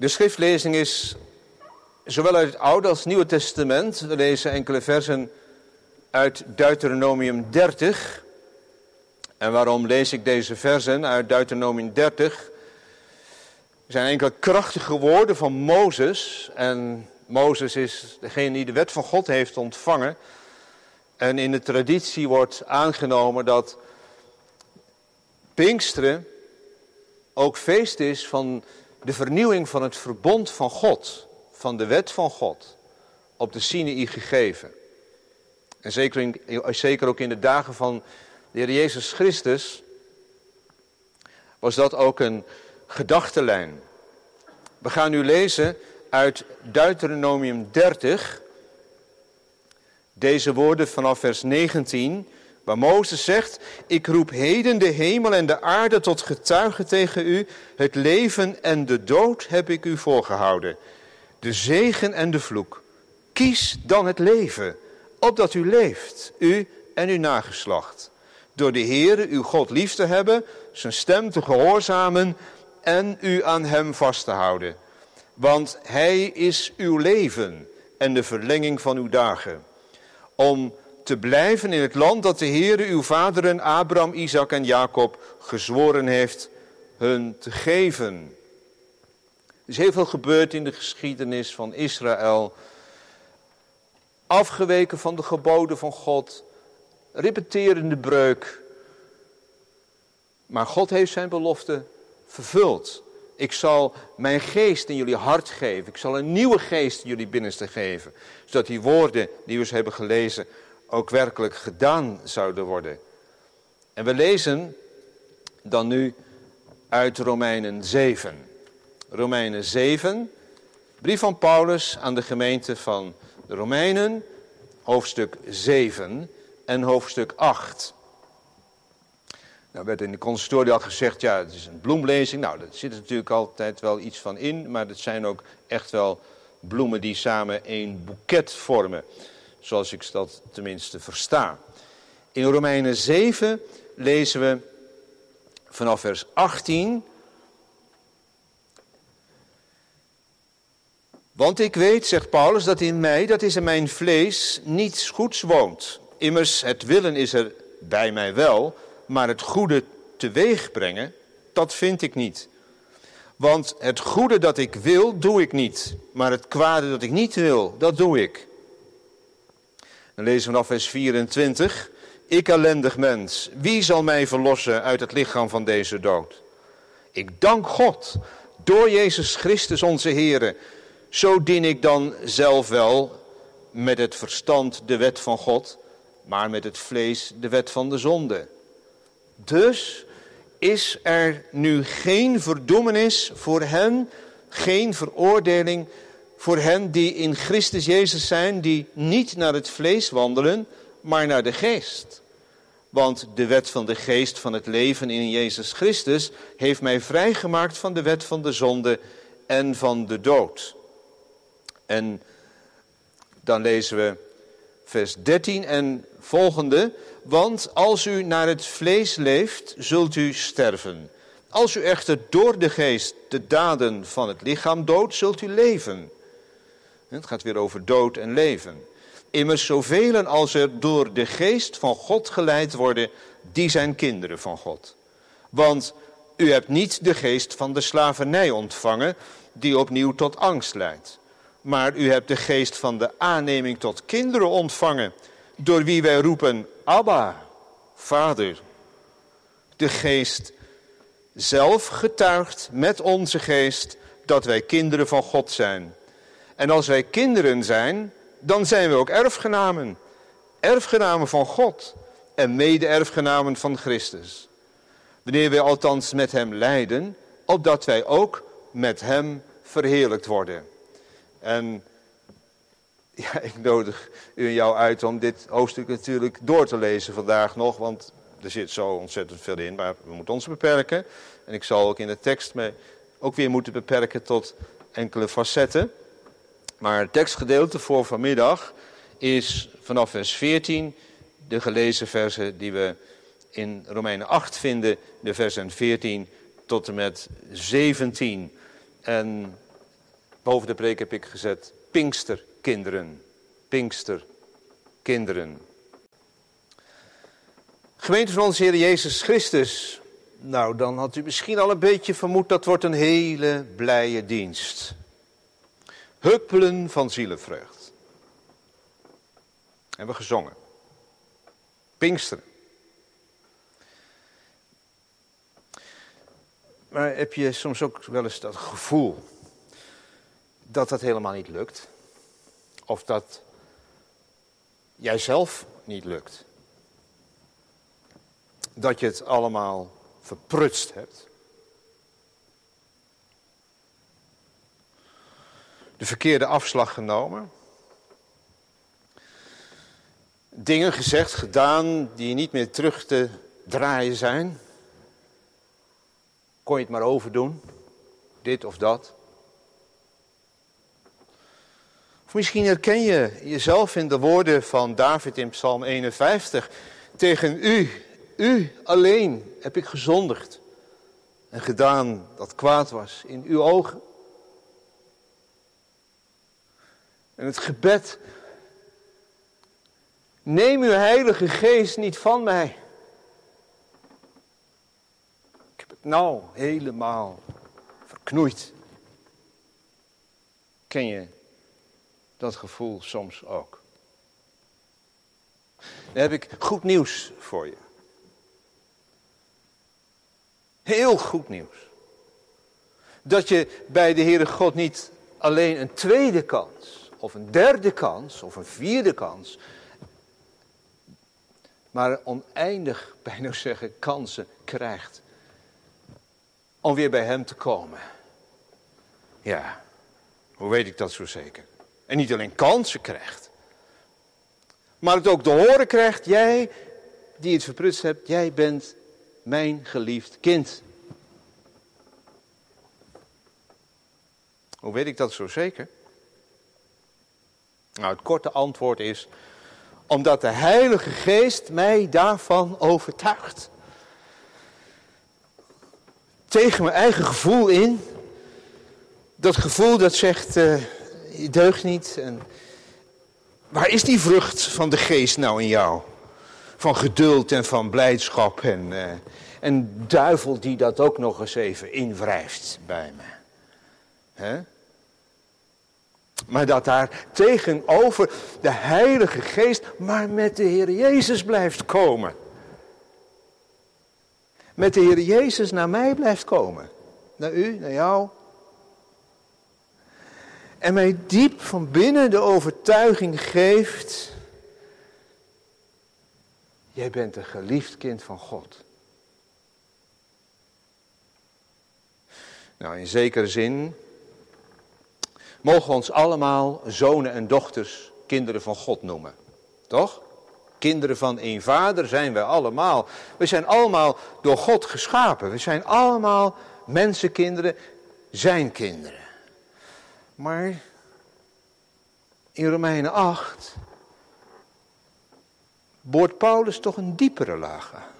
De schriftlezing is zowel uit het Oude als het Nieuwe Testament. We lezen enkele versen uit Deuteronomium 30. En waarom lees ik deze versen uit Deuteronomium 30? Er zijn enkele krachtige woorden van Mozes. En Mozes is degene die de wet van God heeft ontvangen. En in de traditie wordt aangenomen dat Pinksteren ook feest is van de vernieuwing van het verbond van God, van de wet van God, op de Sinaï gegeven. En zeker, zeker ook in de dagen van de Heer Jezus Christus was dat ook een gedachtenlijn. We gaan nu lezen uit Deuteronomium 30, deze woorden vanaf vers 19, waar Mozes zegt, ik roep heden de hemel en de aarde tot getuigen tegen u, het leven en de dood heb ik u voorgehouden, de zegen en de vloek. Kies dan het leven, opdat u leeft, u en uw nageslacht. Door de Heere uw God lief te hebben, zijn stem te gehoorzamen en u aan hem vast te houden. Want hij is uw leven en de verlenging van uw dagen. Om te blijven in het land dat de Heere uw vaderen Abraham, Isaac en Jacob gezworen heeft hun te geven. Er is heel veel gebeurd in de geschiedenis van Israël. Afgeweken van de geboden van God, repeterende breuk. Maar God heeft zijn belofte vervuld. Ik zal mijn geest in jullie hart geven. Ik zal een nieuwe geest in jullie binnenste geven. Zodat die woorden die we hebben gelezen ook werkelijk gedaan zouden worden. En we lezen dan nu uit Romeinen 7. Romeinen 7, brief van Paulus aan de gemeente van de Romeinen, hoofdstuk 7 en hoofdstuk 8. Nou werd in de consistorie al gezegd, ja, het is een bloemlezing. Nou, daar zit natuurlijk altijd wel iets van in, maar het zijn ook echt wel bloemen die samen een boeket vormen. Zoals ik dat tenminste versta. In Romeinen 7 lezen we vanaf vers 18. Want ik weet, zegt Paulus, dat in mij, dat is in mijn vlees, niets goeds woont. Immers, het willen is er bij mij wel, maar het goede teweeg brengen, dat vind ik niet. Want het goede dat ik wil, doe ik niet. Maar het kwade dat ik niet wil, dat doe ik. Dan lezen we vanaf vers 24. Ik ellendig mens, wie zal mij verlossen uit het lichaam van deze dood? Ik dank God, door Jezus Christus onze Heer. Zo dien ik dan zelf wel met het verstand de wet van God, maar met het vlees de wet van de zonde. Dus is er nu geen verdoemenis voor hen, geen veroordeling voor hen die in Christus Jezus zijn, die niet naar het vlees wandelen, maar naar de geest. Want de wet van de geest van het leven in Jezus Christus heeft mij vrijgemaakt van de wet van de zonde en van de dood. En dan lezen we vers 13 en volgende. Want als u naar het vlees leeft, zult u sterven. Als u echter door de geest de daden van het lichaam doodt, zult u leven. Het gaat weer over dood en leven. Immers zoveel als er door de geest van God geleid worden, die zijn kinderen van God. Want u hebt niet de geest van de slavernij ontvangen, die opnieuw tot angst leidt. Maar u hebt de geest van de aanneming tot kinderen ontvangen, door wie wij roepen, Abba, Vader. De geest zelf getuigt met onze geest dat wij kinderen van God zijn. En als wij kinderen zijn, dan zijn we ook erfgenamen. Erfgenamen van God en mede-erfgenamen van Christus. Wanneer wij althans met hem lijden, opdat wij ook met hem verheerlijkt worden. En ja, ik nodig u en jou uit om dit hoofdstuk natuurlijk door te lezen vandaag nog, want er zit zo ontzettend veel in, maar we moeten ons beperken. En ik zal ook in de tekst me ook weer moeten beperken tot enkele facetten. Maar het tekstgedeelte voor vanmiddag is vanaf vers 14 de gelezen versen die we in Romeinen 8 vinden, de versen 14 tot en met 17. En Boven de preek heb ik gezet Pinksterkinderen. Pinksterkinderen. Gemeente van onze Heer Jezus Christus. Nou, dan had u misschien al een beetje vermoed dat wordt een hele blije dienst. Huppelen van zielenvreugd. Hebben we gezongen. Pinksteren. Maar heb je soms ook wel eens dat gevoel dat dat helemaal niet lukt? Of dat jijzelf niet lukt? Dat je het allemaal verprutst hebt? De verkeerde afslag genomen? Dingen gezegd, gedaan die niet meer terug te draaien zijn? Kon je het maar overdoen? Dit of dat? Of misschien herken je jezelf in de woorden van David in Psalm 51. Tegen u, u alleen heb ik gezondigd en gedaan dat kwaad was in uw ogen. En het gebed, neem uw heilige geest niet van mij. nou helemaal verknoeid. Ken je dat gevoel soms ook? Dan heb ik goed nieuws voor je. Heel goed nieuws. Dat je bij de Heere God niet alleen een tweede kans, of een derde kans, of een vierde kans, maar oneindig, bijna zeggen, kansen krijgt om weer bij Hem te komen. Ja, hoe weet ik dat zo zeker? En niet alleen kansen krijgt, maar het ook te horen krijgt, jij die het verprutst hebt, jij bent mijn geliefd kind. Hoe weet ik dat zo zeker? Nou, het korte antwoord is, omdat de Heilige Geest mij daarvan overtuigt tegen mijn eigen gevoel in. Dat gevoel dat zegt, uh, je deugt niet. En waar is die vrucht van de geest nou in jou? Van geduld en van blijdschap en, uh, en duivel die dat ook nog eens even invrijft bij me. Hè? Maar dat daar tegenover de Heilige Geest maar met de Heer Jezus blijft komen met de Heer Jezus naar mij blijft komen. Naar u, naar jou. En mij diep van binnen de overtuiging geeft. Jij bent een geliefd kind van God. Nou, in zekere zin mogen we ons allemaal zonen en dochters, kinderen van God noemen. Toch? Kinderen van één vader zijn wij allemaal. We zijn allemaal door God geschapen. We zijn allemaal mensenkinderen, zijn kinderen. Maar in Romeinen 8 boort Paulus toch een diepere laag aan.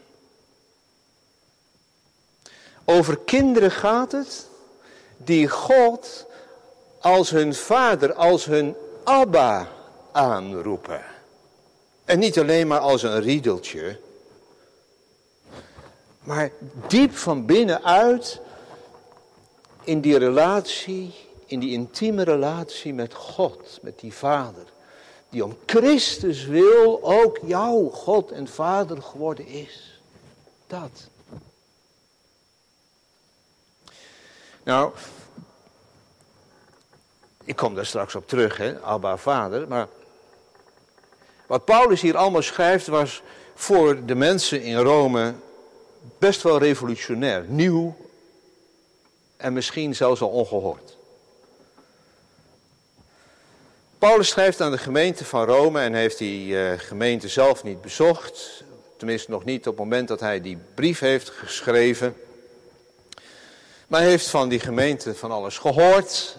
Over kinderen gaat het die God als hun vader, als hun Abba aanroepen. En niet alleen maar als een riedeltje. Maar diep van binnenuit in die relatie, in die intieme relatie met God, met die Vader. Die om Christus wil ook jouw God en Vader geworden is. Dat. Nou, ik kom daar straks op terug, hè, Abba Vader, maar wat Paulus hier allemaal schrijft was voor de mensen in Rome best wel revolutionair, nieuw en misschien zelfs al ongehoord. Paulus schrijft aan de gemeente van Rome en heeft die uh, gemeente zelf niet bezocht. Tenminste nog niet op het moment dat hij die brief heeft geschreven. Maar hij heeft van die gemeente van alles gehoord.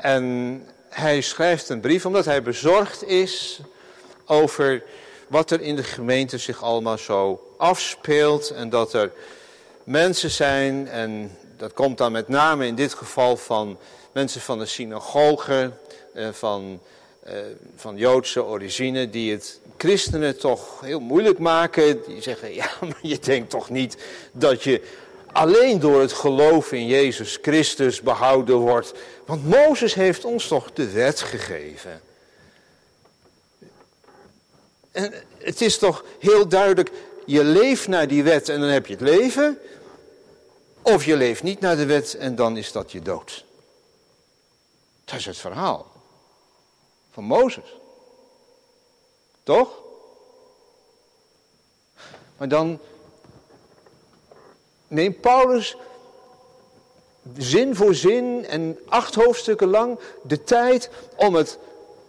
En hij schrijft een brief omdat hij bezorgd is over wat er in de gemeente zich allemaal zo afspeelt. En dat er mensen zijn en dat komt dan met name in dit geval van mensen van de synagoge, eh, van, eh, van Joodse origine, die het christenen toch heel moeilijk maken. Die zeggen, ja, maar je denkt toch niet dat je alleen door het geloof in Jezus Christus behouden wordt. Want Mozes heeft ons toch de wet gegeven. En het is toch heel duidelijk, je leeft naar die wet en dan heb je het leven. Of je leeft niet naar de wet en dan is dat je dood. Dat is het verhaal van Mozes. Toch? Maar dan neemt Paulus zin voor zin en acht hoofdstukken lang de tijd om het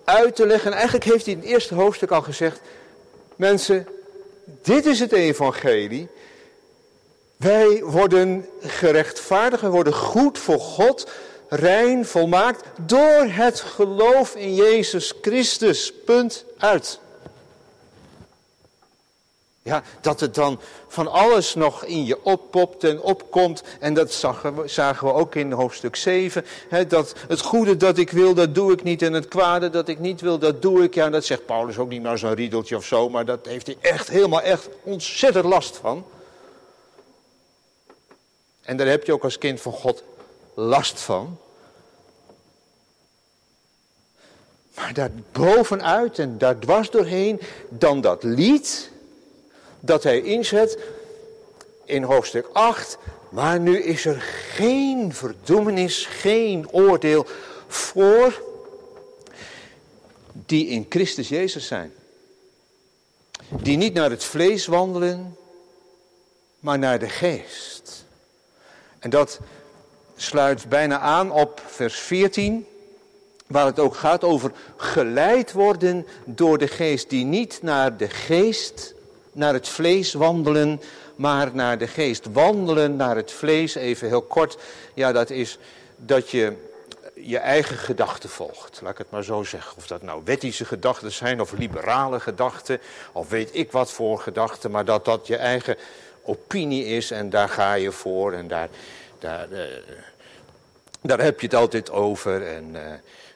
uit te leggen. En eigenlijk heeft hij in het eerste hoofdstuk al gezegd: Mensen, dit is het evangelie. Wij worden gerechtvaardigd, we worden goed voor God, rein, volmaakt, door het geloof in Jezus Christus. Punt uit. Ja, dat het dan van alles nog in je oppopt en opkomt. En dat zagen we, zagen we ook in hoofdstuk 7. Hè, dat het goede dat ik wil, dat doe ik niet. En het kwade dat ik niet wil, dat doe ik. Ja, dat zegt Paulus ook niet maar zo'n riedeltje of zo. Maar dat heeft hij echt helemaal echt ontzettend last van. En daar heb je ook als kind van God last van. Maar daar bovenuit en daar dwars doorheen dan dat lied dat hij inzet in hoofdstuk 8. Maar nu is er geen verdoemenis, geen oordeel voor die in Christus Jezus zijn. Die niet naar het vlees wandelen, maar naar de geest. En dat sluit bijna aan op vers 14, waar het ook gaat over geleid worden door de geest, die niet naar de geest naar het vlees wandelen, maar naar de geest. Wandelen naar het vlees, even heel kort, ja dat is dat je je eigen gedachten volgt. Laat ik het maar zo zeggen. Of dat nou wettische gedachten zijn of liberale gedachten, of weet ik wat voor gedachten, maar dat dat je eigen opinie is en daar ga je voor en daar, daar, uh, daar heb je het altijd over. En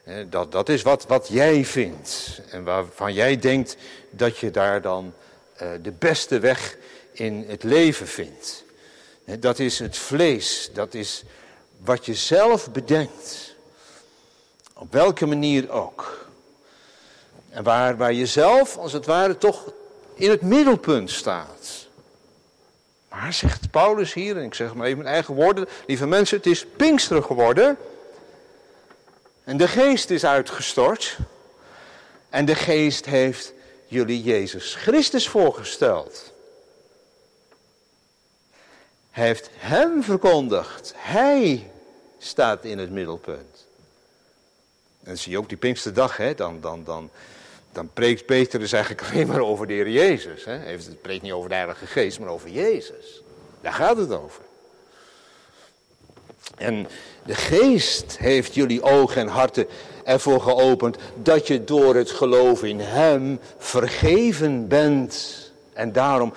uh, dat, dat is wat, wat jij vindt en waarvan jij denkt dat je daar dan eh, de beste weg in het leven vindt. Dat is het vlees, dat is wat je zelf bedenkt. Op welke manier ook. En waar, waar je zelf als het ware toch in het middelpunt staat. Maar zegt Paulus hier, en ik zeg maar even mijn eigen woorden, lieve mensen, het is Pinkster geworden. En de geest is uitgestort. En de geest heeft jullie Jezus Christus voorgesteld. Hij heeft hem verkondigd. Hij staat in het middelpunt. En zie je ook die Pinksterdag, hè, dan, dan, dan, dan preekt dus eigenlijk alleen maar over de Heer Jezus. Hè. Het preekt niet over de Heilige Geest, maar over Jezus. Daar gaat het over. En de geest heeft jullie ogen en harten ervoor geopend dat je door het geloof in Hem vergeven bent. En daarom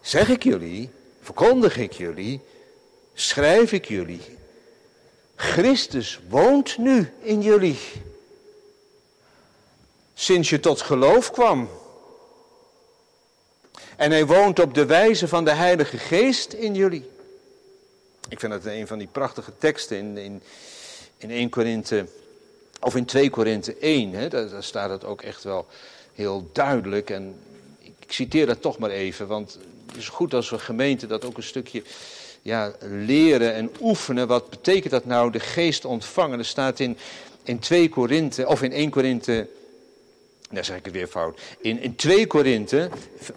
zeg ik jullie, verkondig ik jullie, schrijf ik jullie. Christus woont nu in jullie. Sinds je tot geloof kwam. En hij woont op de wijze van de Heilige Geest in jullie. Ik vind het een van die prachtige teksten in, in, in 1 Korinthe, of in 2 Korinthe 1. Hè, daar, staat het ook echt wel heel duidelijk. En ik, citeer dat toch maar even, want het is goed als we gemeente dat ook een stukje ja, leren en oefenen. Wat betekent dat nou, de geest ontvangen? Er staat in, in 2 Korinthe, of in 1 Korinthe daar zeg ik het weer fout. In, in 2 Korinthe,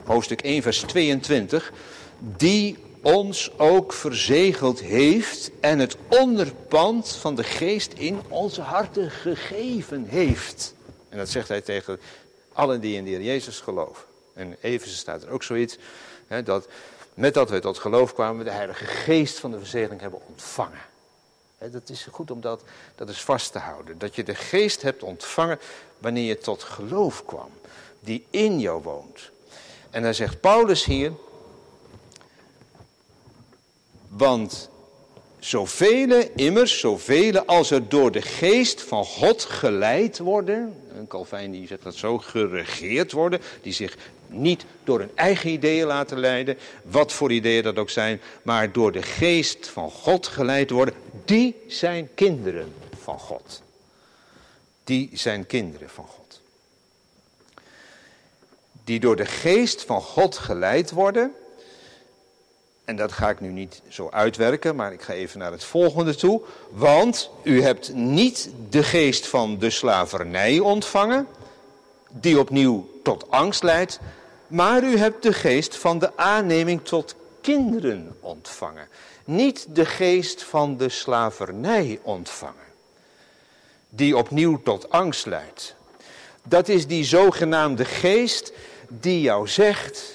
hoofdstuk 1, vers 22. Die ons ook verzegeld heeft en het onderpand van de geest in onze harten gegeven heeft. En dat zegt hij tegen allen die in de Heer Jezus geloven. En even staat er ook zoiets, hè, dat met dat we tot geloof kwamen, we de Heilige Geest van de verzegeling hebben ontvangen. Hè, dat is goed om dat, dat is vast te houden. Dat je de Geest hebt ontvangen wanneer je tot geloof kwam, die in jou woont. En dan zegt Paulus hier, want Zoveel, immers, zoveel als er door de geest van God geleid worden. Een Calvijn die zegt dat zo, geregeerd worden. Die zich niet door hun eigen ideeën laten leiden. Wat voor ideeën dat ook zijn. Maar door de geest van God geleid worden. Die zijn kinderen van God. Die zijn kinderen van God. Die door de geest van God geleid worden en dat ga ik nu niet zo uitwerken, maar ik ga even naar het volgende toe. Want u hebt niet de geest van de slavernij ontvangen, die opnieuw tot angst leidt, maar u hebt de geest van de aanneming tot kinderen ontvangen. Niet de geest van de slavernij ontvangen, die opnieuw tot angst leidt. Dat is die zogenaamde geest die jou zegt,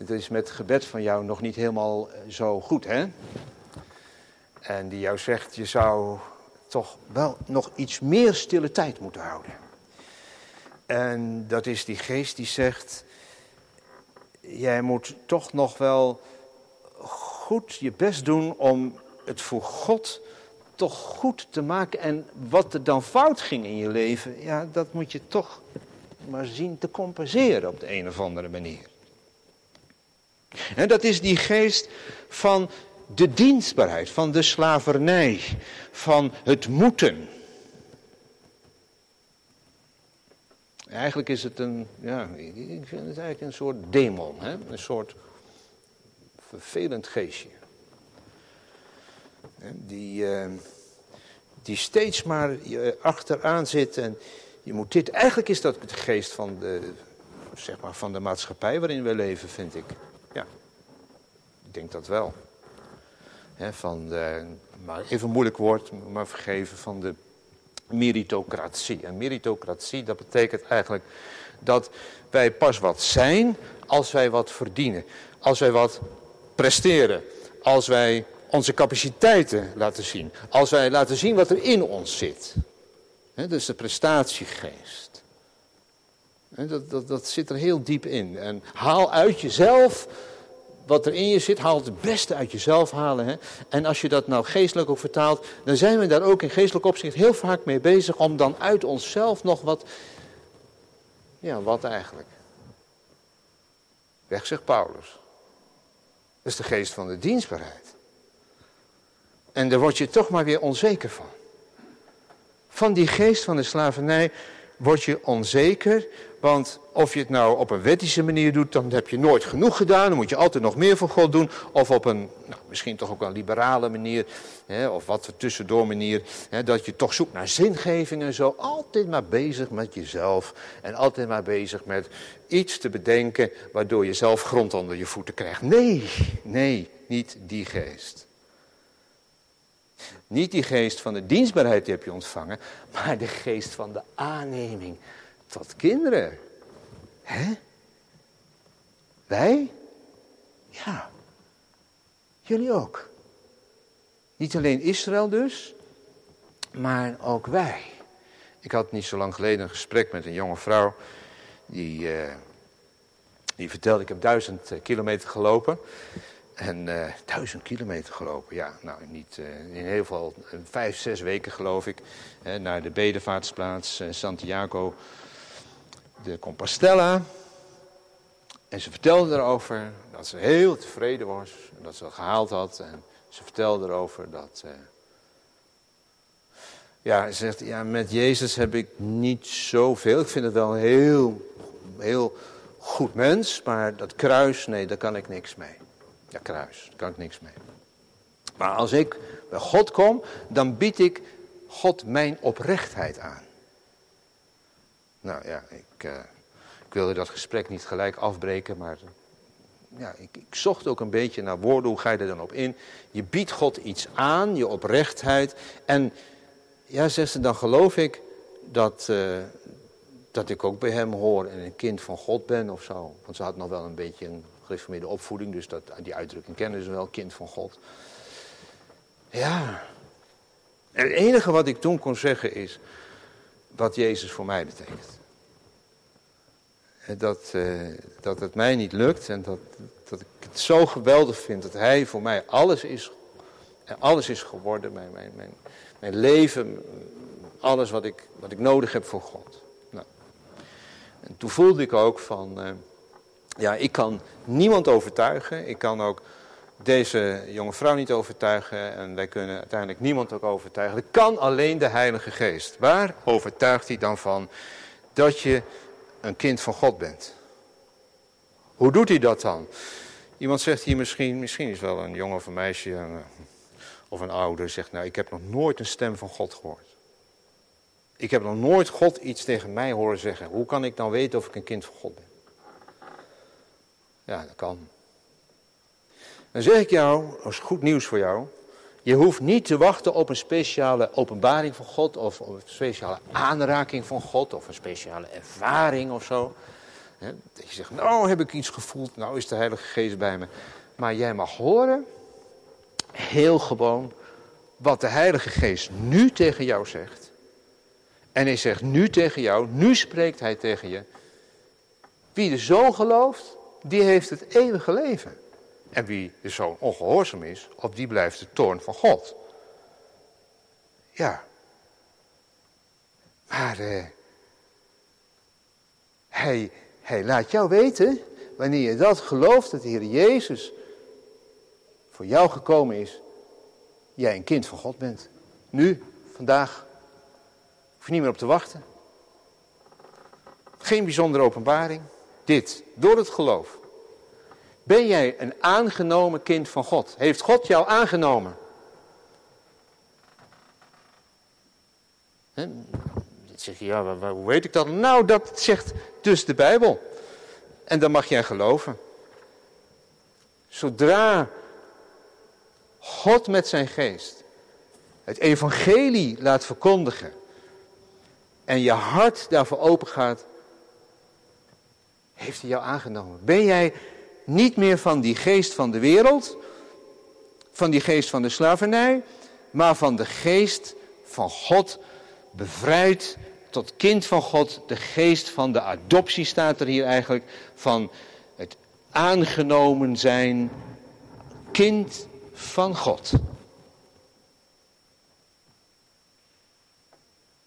het is met gebed van jou nog niet helemaal eh, zo goed, hè? En die jou zegt, je zou toch wel nog iets meer stille tijd moeten houden. En dat is die geest die zegt, jij moet toch nog wel goed je best doen om het voor God toch goed te maken. En wat er dan fout ging in je leven, ja, dat moet je toch maar zien te compenseren op de een of andere manier. En dat is die geest van de dienstbaarheid, van de slavernij, van het moeten. Eigenlijk is het een, ja, ik vind het eigenlijk een soort demon, hè? een soort vervelend geestje. Die, uh, die steeds maar achteraan zit en je moet dit, eigenlijk is dat de geest van de, zeg maar, van de maatschappij waarin we leven, vind ik. Ik denk dat wel. van de, maar even moeilijk woord, maar vergeven, van de meritocratie. En meritocratie, dat betekent eigenlijk dat wij pas wat zijn als wij wat verdienen. Als wij wat presteren. Als wij onze capaciteiten laten zien. Als wij laten zien wat er in ons zit. He, dus de prestatiegeest. Dat, dat, dat zit er heel diep in. En haal uit jezelf wat er in je zit, haal het beste uit jezelf halen. Hè? En als je dat nou geestelijk ook vertaalt, dan zijn we daar ook in geestelijk opzicht heel vaak mee bezig om dan uit onszelf nog wat, ja, wat eigenlijk? Weg, zegt Paulus. Dat is de geest van de dienstbaarheid. En daar word je toch maar weer onzeker van. Van die geest van de slavernij word je onzeker, want of je het nou op een wettische manier doet, dan heb je nooit genoeg gedaan. Dan moet je altijd nog meer voor God doen. Of op een, nou, misschien toch ook een liberale manier, hè, of wat tussendoor manier. Hè, dat je toch zoekt naar zingeving en zo. Altijd maar bezig met jezelf. En altijd maar bezig met iets te bedenken waardoor je zelf grond onder je voeten krijgt. Nee, nee, niet die geest. Niet die geest van de dienstbaarheid die heb je ontvangen, maar de geest van de aanneming tot kinderen. Hè? Wij? Ja. Jullie ook. Niet alleen Israël dus, maar ook wij. Ik had niet zo lang geleden een gesprek met een jonge vrouw. Die, uh, die vertelde, ik heb duizend eh, kilometer gelopen. En uh, duizend kilometer gelopen, ja, nou niet, in ieder geval vijf, zes weken geloof ik. naar de bedevaartsplaats Santiago de Compostela. En ze vertelde erover dat ze heel tevreden was. En dat ze het gehaald had. En ze vertelde erover dat. Uh, ja, ze zegt, ja, met Jezus heb ik niet zoveel. Ik vind het wel een heel, heel goed mens. Maar dat kruis, nee, daar kan ik niks mee. Ja, kruis, daar kan ik niks mee. Maar als ik bij God kom, dan bied ik God mijn oprechtheid aan. Nou ja, ik, uh, ik wilde dat gesprek niet gelijk afbreken, maar ja, ik, ik, zocht ook een beetje naar woorden. Hoe ga je er dan op in? Je biedt God iets aan, je oprechtheid. En ja, zegt ze, dan geloof ik dat, uh, dat ik ook bij hem hoor en een kind van God ben of zo. Want ze had nog wel een beetje een gereformeerde opvoeding, dus dat, die uitdrukking kennen ze wel, kind van God. Ja, en het enige wat ik toen kon zeggen is, wat Jezus voor mij betekent. dat, dat het mij niet lukt en dat, dat ik het zo geweldig vind dat Hij voor mij alles is, alles is geworden. Mijn, mijn, mijn, mijn leven, alles wat ik, wat ik nodig heb voor God. Nou. En toen voelde ik ook van, uh, ja, ik kan niemand overtuigen. Ik kan ook deze jonge vrouw niet overtuigen. En wij kunnen uiteindelijk niemand ook overtuigen. Dat kan alleen de Heilige Geest. Waar overtuigt hij dan van dat je een kind van God bent? Hoe doet hij dat dan? Iemand zegt hier misschien, misschien is wel een jongen of een meisje eh, of een ouder, zegt nou ik heb nog nooit een stem van God gehoord. Ik heb nog nooit God iets tegen mij horen zeggen. Hoe kan ik dan weten of ik een kind van God ben? Ja, dat kan. Dan zeg ik jou, als goed nieuws voor jou. Je hoeft niet te wachten op een speciale openbaring van God. Of op een speciale aanraking van God. Of een speciale ervaring of zo. Dat je zegt, nou heb ik iets gevoeld. Nou is de Heilige Geest bij me. Maar jij mag horen, heel gewoon, wat de Heilige Geest nu tegen jou zegt. En hij zegt nu tegen jou, nu spreekt hij tegen je. Wie de zoon gelooft, die heeft het eeuwige leven. En wie de zoon ongehoorzaam is, op die blijft de toorn van God. Ja. Maar eh, hij, hij laat jou weten, wanneer je dat gelooft, dat de Heer Jezus voor jou gekomen is, jij een kind van God bent. Nu, vandaag, Hoef je niet meer op te wachten. Geen bijzondere openbaring. Dit, door het geloof. Ben jij een aangenomen kind van God? Heeft God jou aangenomen? Dan zeg je, ja, hoe weet ik dat? Nou, dat zegt dus de Bijbel. En dan mag jij geloven. Zodra God met zijn geest het evangelie laat verkondigen en je hart daarvoor open gaat, heeft hij jou aangenomen. Ben jij niet meer van die geest van de wereld, van die geest van de slavernij, maar van de geest van God, bevrijd tot kind van God, de geest van de adoptie staat er hier eigenlijk, van het aangenomen zijn, kind van God.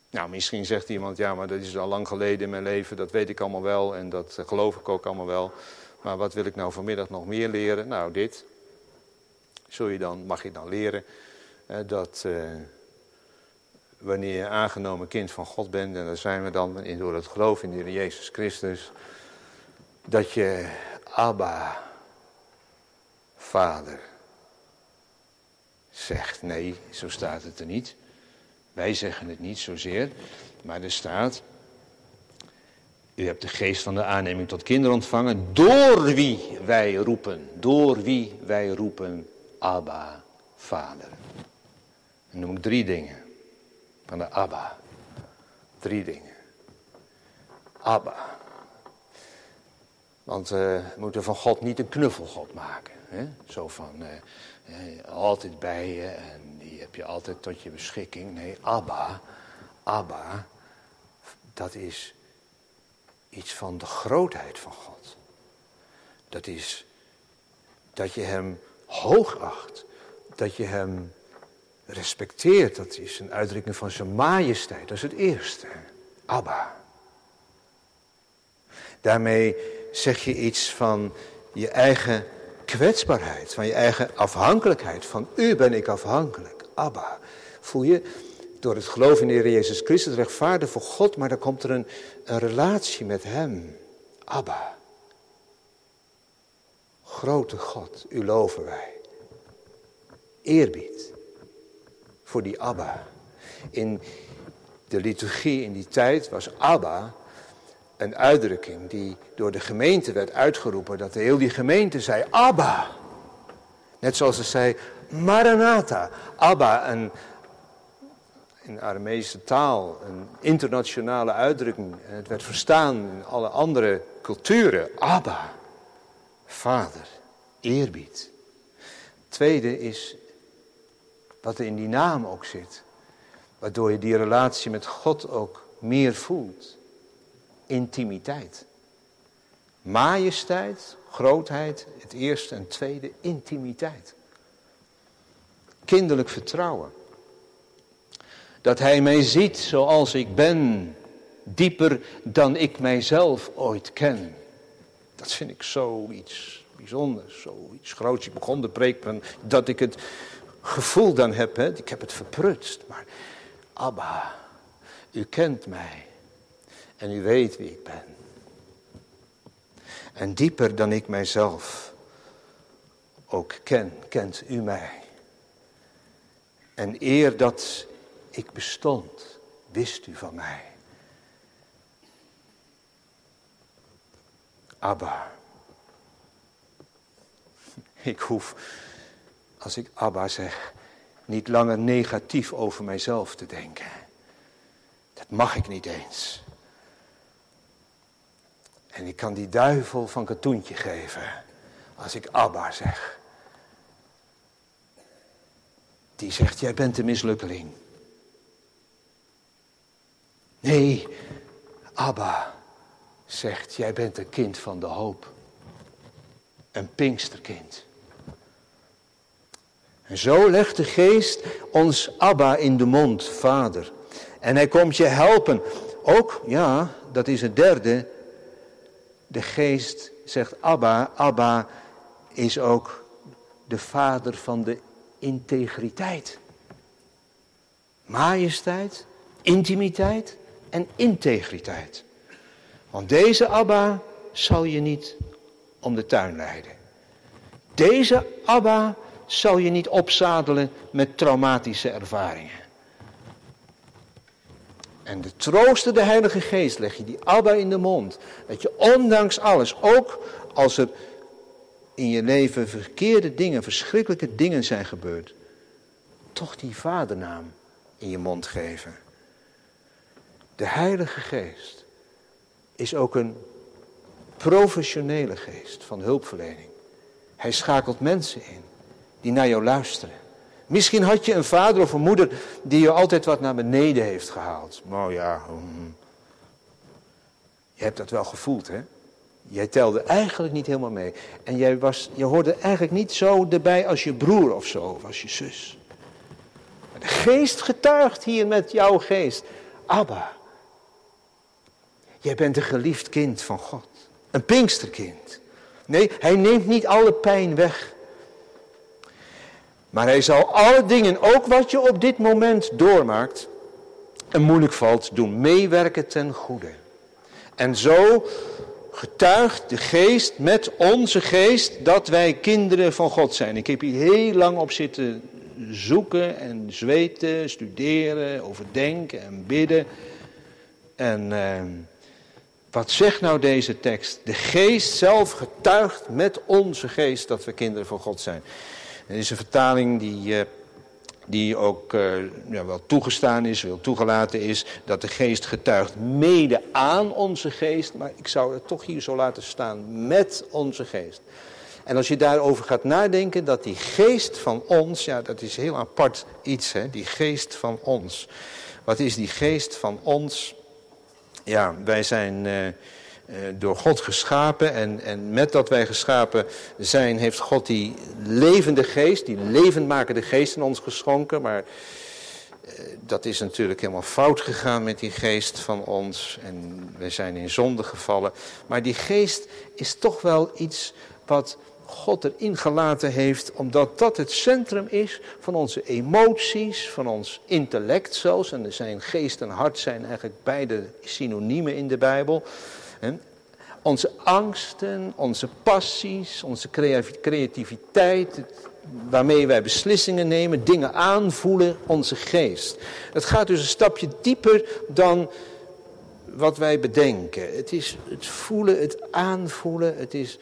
Nou, misschien zegt iemand, ja, maar dat is al lang geleden in mijn leven, dat weet ik allemaal wel en dat geloof ik ook allemaal wel. Maar wat wil ik nou vanmiddag nog meer leren? Nou, dit. Zul je dan, mag je dan leren dat eh, wanneer je aangenomen kind van God bent, en daar zijn we dan in, door het geloof in de Heer Jezus Christus, dat je Abba, Vader, zegt. Nee, zo staat het er niet. Wij zeggen het niet zozeer, maar er staat. U hebt de geest van de aanneming tot kinderen ontvangen, door wie wij roepen, door wie wij roepen, Abba, Vader. Dan noem ik drie dingen van de Abba. Drie dingen. Abba. Want uh, we moeten van God niet een knuffelgod maken. Hè? Zo van, uh, altijd bij je en die heb je altijd tot je beschikking. Nee, Abba, Abba, dat is iets van de grootheid van God. Dat is dat je hem hoog acht, dat je hem respecteert. Dat is een uitdrukking van zijn majesteit, dat is het eerste. Abba. Daarmee zeg je iets van je eigen kwetsbaarheid, van je eigen afhankelijkheid. Van u ben ik afhankelijk. Abba. Voel je door het geloof in de Heer Jezus Christus rechtvaardig voor God, maar dan komt er een, relatie met Hem. Abba. Grote God, u loven wij. Eerbied voor die Abba. In de liturgie in die tijd was Abba een uitdrukking die door de gemeente werd uitgeroepen. Dat de heel die gemeente zei, Abba. Net zoals ze zei, Maranatha. Abba, een, in de taal, een internationale uitdrukking. En het werd verstaan in alle andere culturen. Abba, vader, eerbied. Tweede is wat er in die naam ook zit. Waardoor je die relatie met God ook meer voelt intimiteit. Majesteit, grootheid, het eerste en tweede, intimiteit. Kinderlijk vertrouwen. Dat hij mij ziet zoals ik ben, dieper dan ik mijzelf ooit ken. Dat vind ik zoiets bijzonders, zoiets groots. Ik begon de preek dat ik het gevoel dan heb, hè, ik heb het verprutst. Maar Abba, u kent mij en u weet wie ik ben. En dieper dan ik mijzelf ook ken, kent u mij. En eer dat ik bestond, wist u van mij. Abba. Ik hoef, als ik Abba zeg, niet langer negatief over mijzelf te denken. Dat mag ik niet eens. En ik kan die duivel van katoentje geven als ik Abba zeg. Die zegt, jij bent een mislukkeling. Nee, Abba zegt, jij bent een kind van de hoop. Een pinksterkind. En zo legt de geest ons Abba in de mond, vader. En hij komt je helpen. Ook, ja, dat is het derde. De geest zegt Abba. Abba is ook de vader van de integriteit. Majesteit, intimiteit en integriteit. Want deze Abba zal je niet om de tuin leiden. Deze Abba zal je niet opzadelen met traumatische ervaringen. En de troosten de Heilige Geest leg je die Abba in de mond. Dat je ondanks alles, ook als er in je leven verkeerde dingen, verschrikkelijke dingen zijn gebeurd, toch die vadernaam in je mond geven. De Heilige Geest is ook een professionele geest van hulpverlening. Hij schakelt mensen in die naar jou luisteren. Misschien had je een vader of een moeder die je altijd wat naar beneden heeft gehaald. Nou ja, um, je hebt dat wel gevoeld, hè? Jij telde eigenlijk niet helemaal mee. En jij was, je hoorde eigenlijk niet zo erbij als je broer of zo, of als je zus. Maar de geest getuigt hier met jouw geest. Abba, jij bent een geliefd kind van God. Een pinksterkind. Nee, hij neemt niet alle pijn weg. Maar hij zal alle dingen, ook wat je op dit moment doormaakt en moeilijk valt, doen meewerken ten goede. En zo getuigt de geest met onze geest dat wij kinderen van God zijn. Ik heb hier heel lang op zitten zoeken en zweten, studeren, overdenken en bidden. En eh, wat zegt nou deze tekst? De geest zelf getuigt met onze geest dat we kinderen van God zijn. Er is een vertaling die, uh, die ook uh, ja, wel toegestaan is, wel toegelaten is, dat de geest getuigt mede aan onze geest, maar ik zou het toch hier zo laten staan, met onze geest. En als je daarover gaat nadenken, dat die geest van ons, ja dat is heel apart iets, hè, die geest van ons. Wat is die geest van ons? Ja, wij zijn... Uh, eh, door God geschapen. En, en met dat wij geschapen zijn, heeft God die levende geest, die levendmakende geest in ons geschonken. Maar eh, dat is natuurlijk helemaal fout gegaan met die geest van ons. En we zijn in zonde gevallen. Maar die geest is toch wel iets wat God erin gelaten heeft, omdat dat het centrum is van onze emoties, van ons intellect zelfs. En zijn geest en hart zijn eigenlijk beide synoniemen in de Bijbel. Onze angsten, onze passies, onze creativiteit, waarmee wij beslissingen nemen, dingen aanvoelen, onze geest. Het gaat dus een stapje dieper dan wat wij bedenken. Het is het voelen, het aanvoelen, het is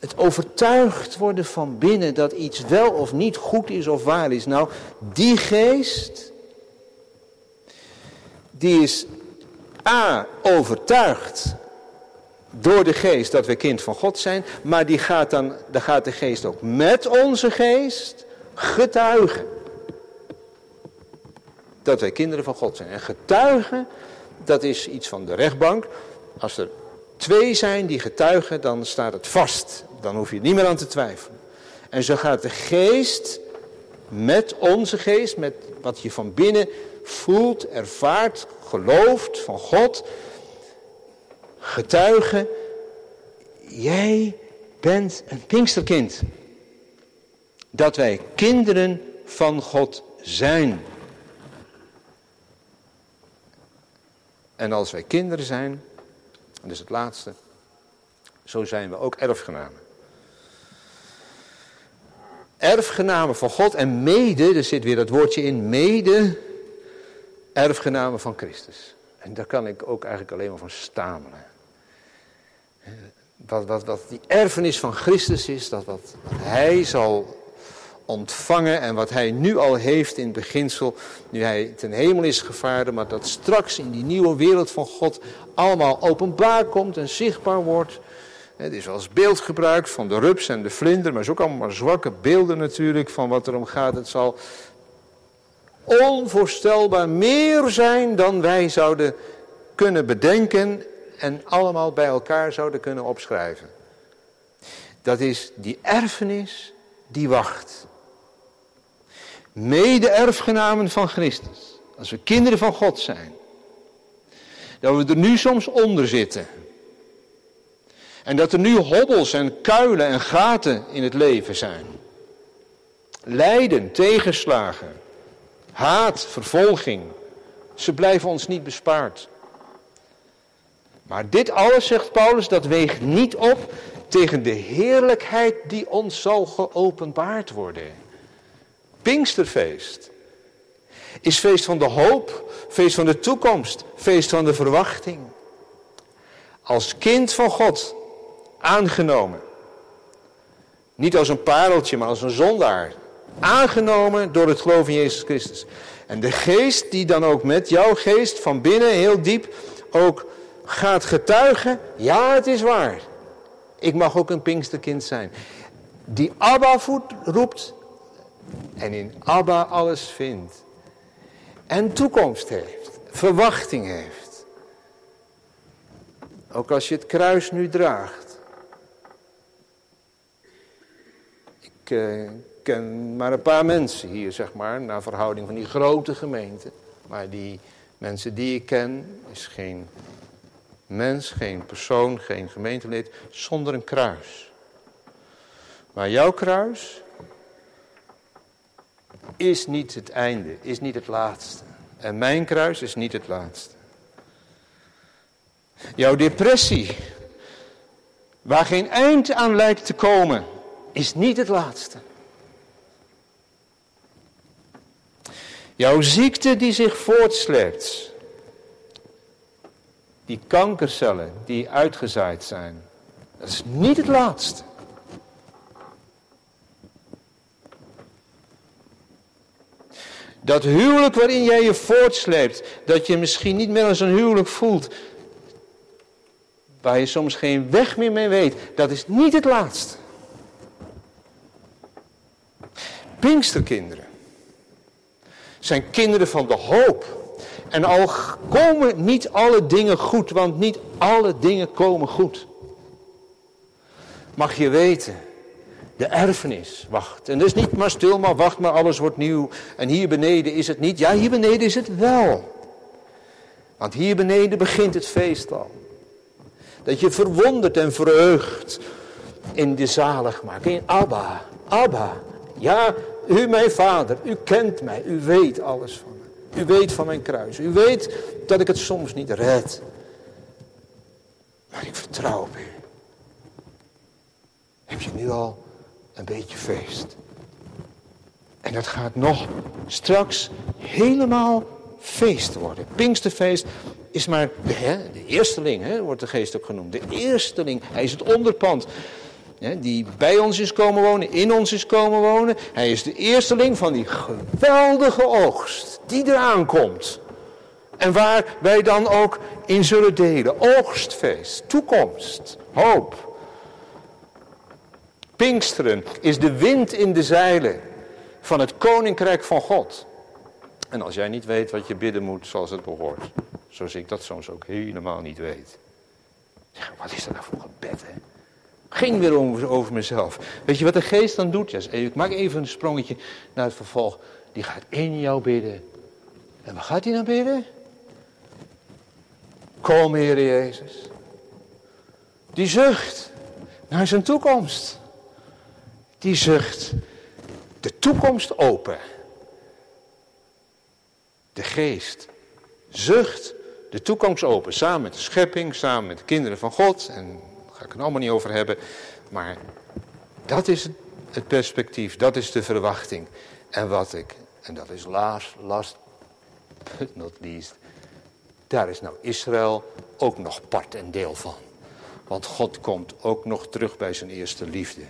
het overtuigd worden van binnen dat iets wel of niet goed is of waar is. Nou, die geest, die is A, overtuigd door de geest dat we kind van God zijn, maar die gaat dan, dan gaat de geest ook met onze geest getuigen. Dat wij kinderen van God zijn. En getuigen, dat is iets van de rechtbank. Als er twee zijn die getuigen, dan staat het vast. Dan hoef je niet meer aan te twijfelen. En zo gaat de geest met onze geest, met wat je van binnen voelt, ervaart, gelooft van God, getuigen. Jij bent een Pinksterkind. Dat wij kinderen van God zijn. En als wij kinderen zijn, dat is het laatste, zo zijn we ook erfgenamen. Erfgenamen van God en mede, er zit weer dat woordje in, mede erfgenamen van Christus. En daar kan ik ook eigenlijk alleen maar van stamelen. Wat, wat, wat die erfenis van Christus is, dat wat hij zal ontvangen en wat hij nu al heeft in beginsel, nu hij ten hemel is gevaren, maar dat straks in die nieuwe wereld van God allemaal openbaar komt en zichtbaar wordt. Het is als beeld gebruikt van de rups en de vlinder, maar het is ook allemaal zwakke beelden natuurlijk van wat er om gaat. Het zal onvoorstelbaar meer zijn dan wij zouden kunnen bedenken en allemaal bij elkaar zouden kunnen opschrijven. Dat is die erfenis die wacht. Mede-erfgenamen van Christus. Als we kinderen van God zijn. Dat we er nu soms onder zitten. En dat er nu hobbels en kuilen en gaten in het leven zijn. Lijden, tegenslagen, haat, vervolging. Ze blijven ons niet bespaard. Maar dit alles, zegt Paulus, dat weegt niet op tegen de heerlijkheid die ons zal geopenbaard worden. Pinksterfeest is feest van de hoop, feest van de toekomst, feest van de verwachting. Als kind van God, aangenomen. Niet als een pareltje, maar als een zondaar. Aangenomen door het geloof in Jezus Christus. En de geest die dan ook met jouw geest van binnen heel diep ook gaat getuigen. Ja, het is waar. Ik mag ook een Pinksterkind zijn. Die Abba roept en in Abba alles vindt. En toekomst heeft, verwachting heeft. Ook als je het kruis nu draagt. Ik uh, ken maar een paar mensen hier, zeg maar, naar verhouding van die grote gemeente. Maar die mensen die ik ken, is geen mens, geen persoon, geen gemeentelid zonder een kruis. Maar jouw kruis is niet het einde, is niet het laatste. En mijn kruis is niet het laatste. Jouw depressie, waar geen eind aan lijkt te komen, is niet het laatste. Jouw ziekte die zich voortsleept, die kankercellen die uitgezaaid zijn, dat is niet het laatste. Dat huwelijk waarin jij je voortsleept, dat je misschien niet meer als een huwelijk voelt, waar je soms geen weg meer mee weet, dat is niet het laatste. Pinksterkinderen zijn kinderen van de hoop. En al komen niet alle dingen goed, want niet alle dingen komen goed. Mag je weten de erfenis wacht. En dus niet maar stil, maar wacht maar, alles wordt nieuw. En hier beneden is het niet. Ja, hier beneden is het wel. Want hier beneden begint het feest al. Dat je verwondert en verheugt in de zaligmaking. In Abba, Abba. Ja, u mijn vader, u kent mij, u weet alles van me. U weet van mijn kruis. U weet dat ik het soms niet red. Maar ik vertrouw op u. Heb je nu al een beetje feest. En dat gaat nog straks helemaal feest worden. Pinksterfeest is maar de, hè, de eersteling, hè, wordt de geest ook genoemd. De eersteling, hij is het onderpand. Hè, die bij ons is komen wonen, in ons is komen wonen. Hij is de eersteling van die geweldige oogst die eraan komt. En waar wij dan ook in zullen delen. Oogstfeest, toekomst, hoop. Pinksteren is de wind in de zeilen van het koninkrijk van God. En als jij niet weet wat je bidden moet zoals het behoort, zoals ik dat soms ook helemaal niet weet. Zeg, wat is dat nou voor gebed, hè? Ging weer over, mezelf. Weet je wat de geest dan doet? Ja, ik maak even een sprongetje naar het vervolg. Die gaat in jou bidden. En wat gaat hij dan bidden? Kom, Heer Jezus. Die zucht naar zijn toekomst. Die zucht de toekomst open. De geest zucht de toekomst open. Samen met de schepping, samen met de kinderen van God. En daar ga ik het allemaal niet over hebben. Maar dat is het perspectief, dat is de verwachting. En wat ik, en dat is last, last but not least. Daar is nou Israël ook nog part en deel van. Want God komt ook nog terug bij zijn eerste liefde.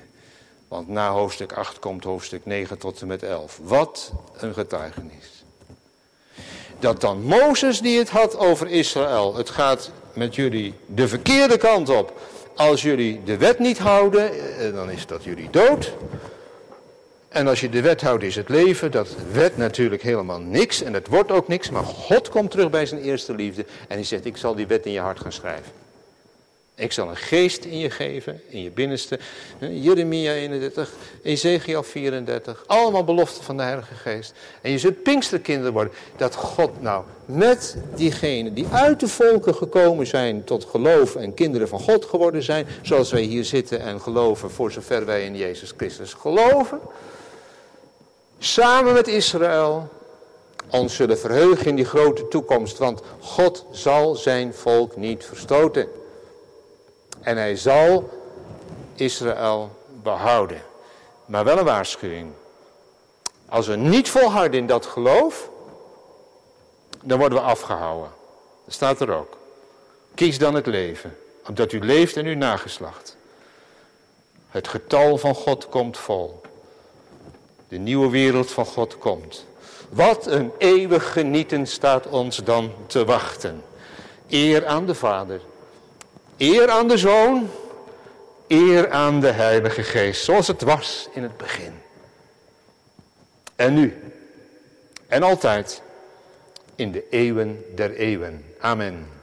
Want na hoofdstuk 8 komt hoofdstuk 9 tot en met 11. Wat een getuigenis. Dat dan Mozes die het had over Israël. Het gaat met jullie de verkeerde kant op. Als jullie de wet niet houden, eh, dan is dat jullie dood. En als je de wet houdt is het leven. Dat wet natuurlijk helemaal niks en het wordt ook niks. Maar God komt terug bij zijn eerste liefde. En hij zegt, ik zal die wet in je hart gaan schrijven. Ik zal een geest in je geven, in je binnenste. Jeremia 31, Ezekiel 34. Allemaal beloften van de Heilige Geest. En je zult Pinksterkinderen worden. Dat God nou met diegenen die uit de volken gekomen zijn tot geloof en kinderen van God geworden zijn. Zoals wij hier zitten en geloven voor zover wij in Jezus Christus geloven. Samen met Israël ons zullen verheugen in die grote toekomst. Want God zal zijn volk niet verstoten. En hij zal Israël behouden. Maar wel een waarschuwing. Als we niet volharden in dat geloof, dan worden we afgehouden. Dat staat er ook. Kies dan het leven, opdat u leeft en uw nageslacht. Het getal van God komt vol. De nieuwe wereld van God komt. Wat een eeuwig genieten staat ons dan te wachten. Eer aan de Vader Eer aan de Zoon, eer aan de Heilige Geest, zoals het was in het begin. En nu, en altijd, in de eeuwen der eeuwen. Amen.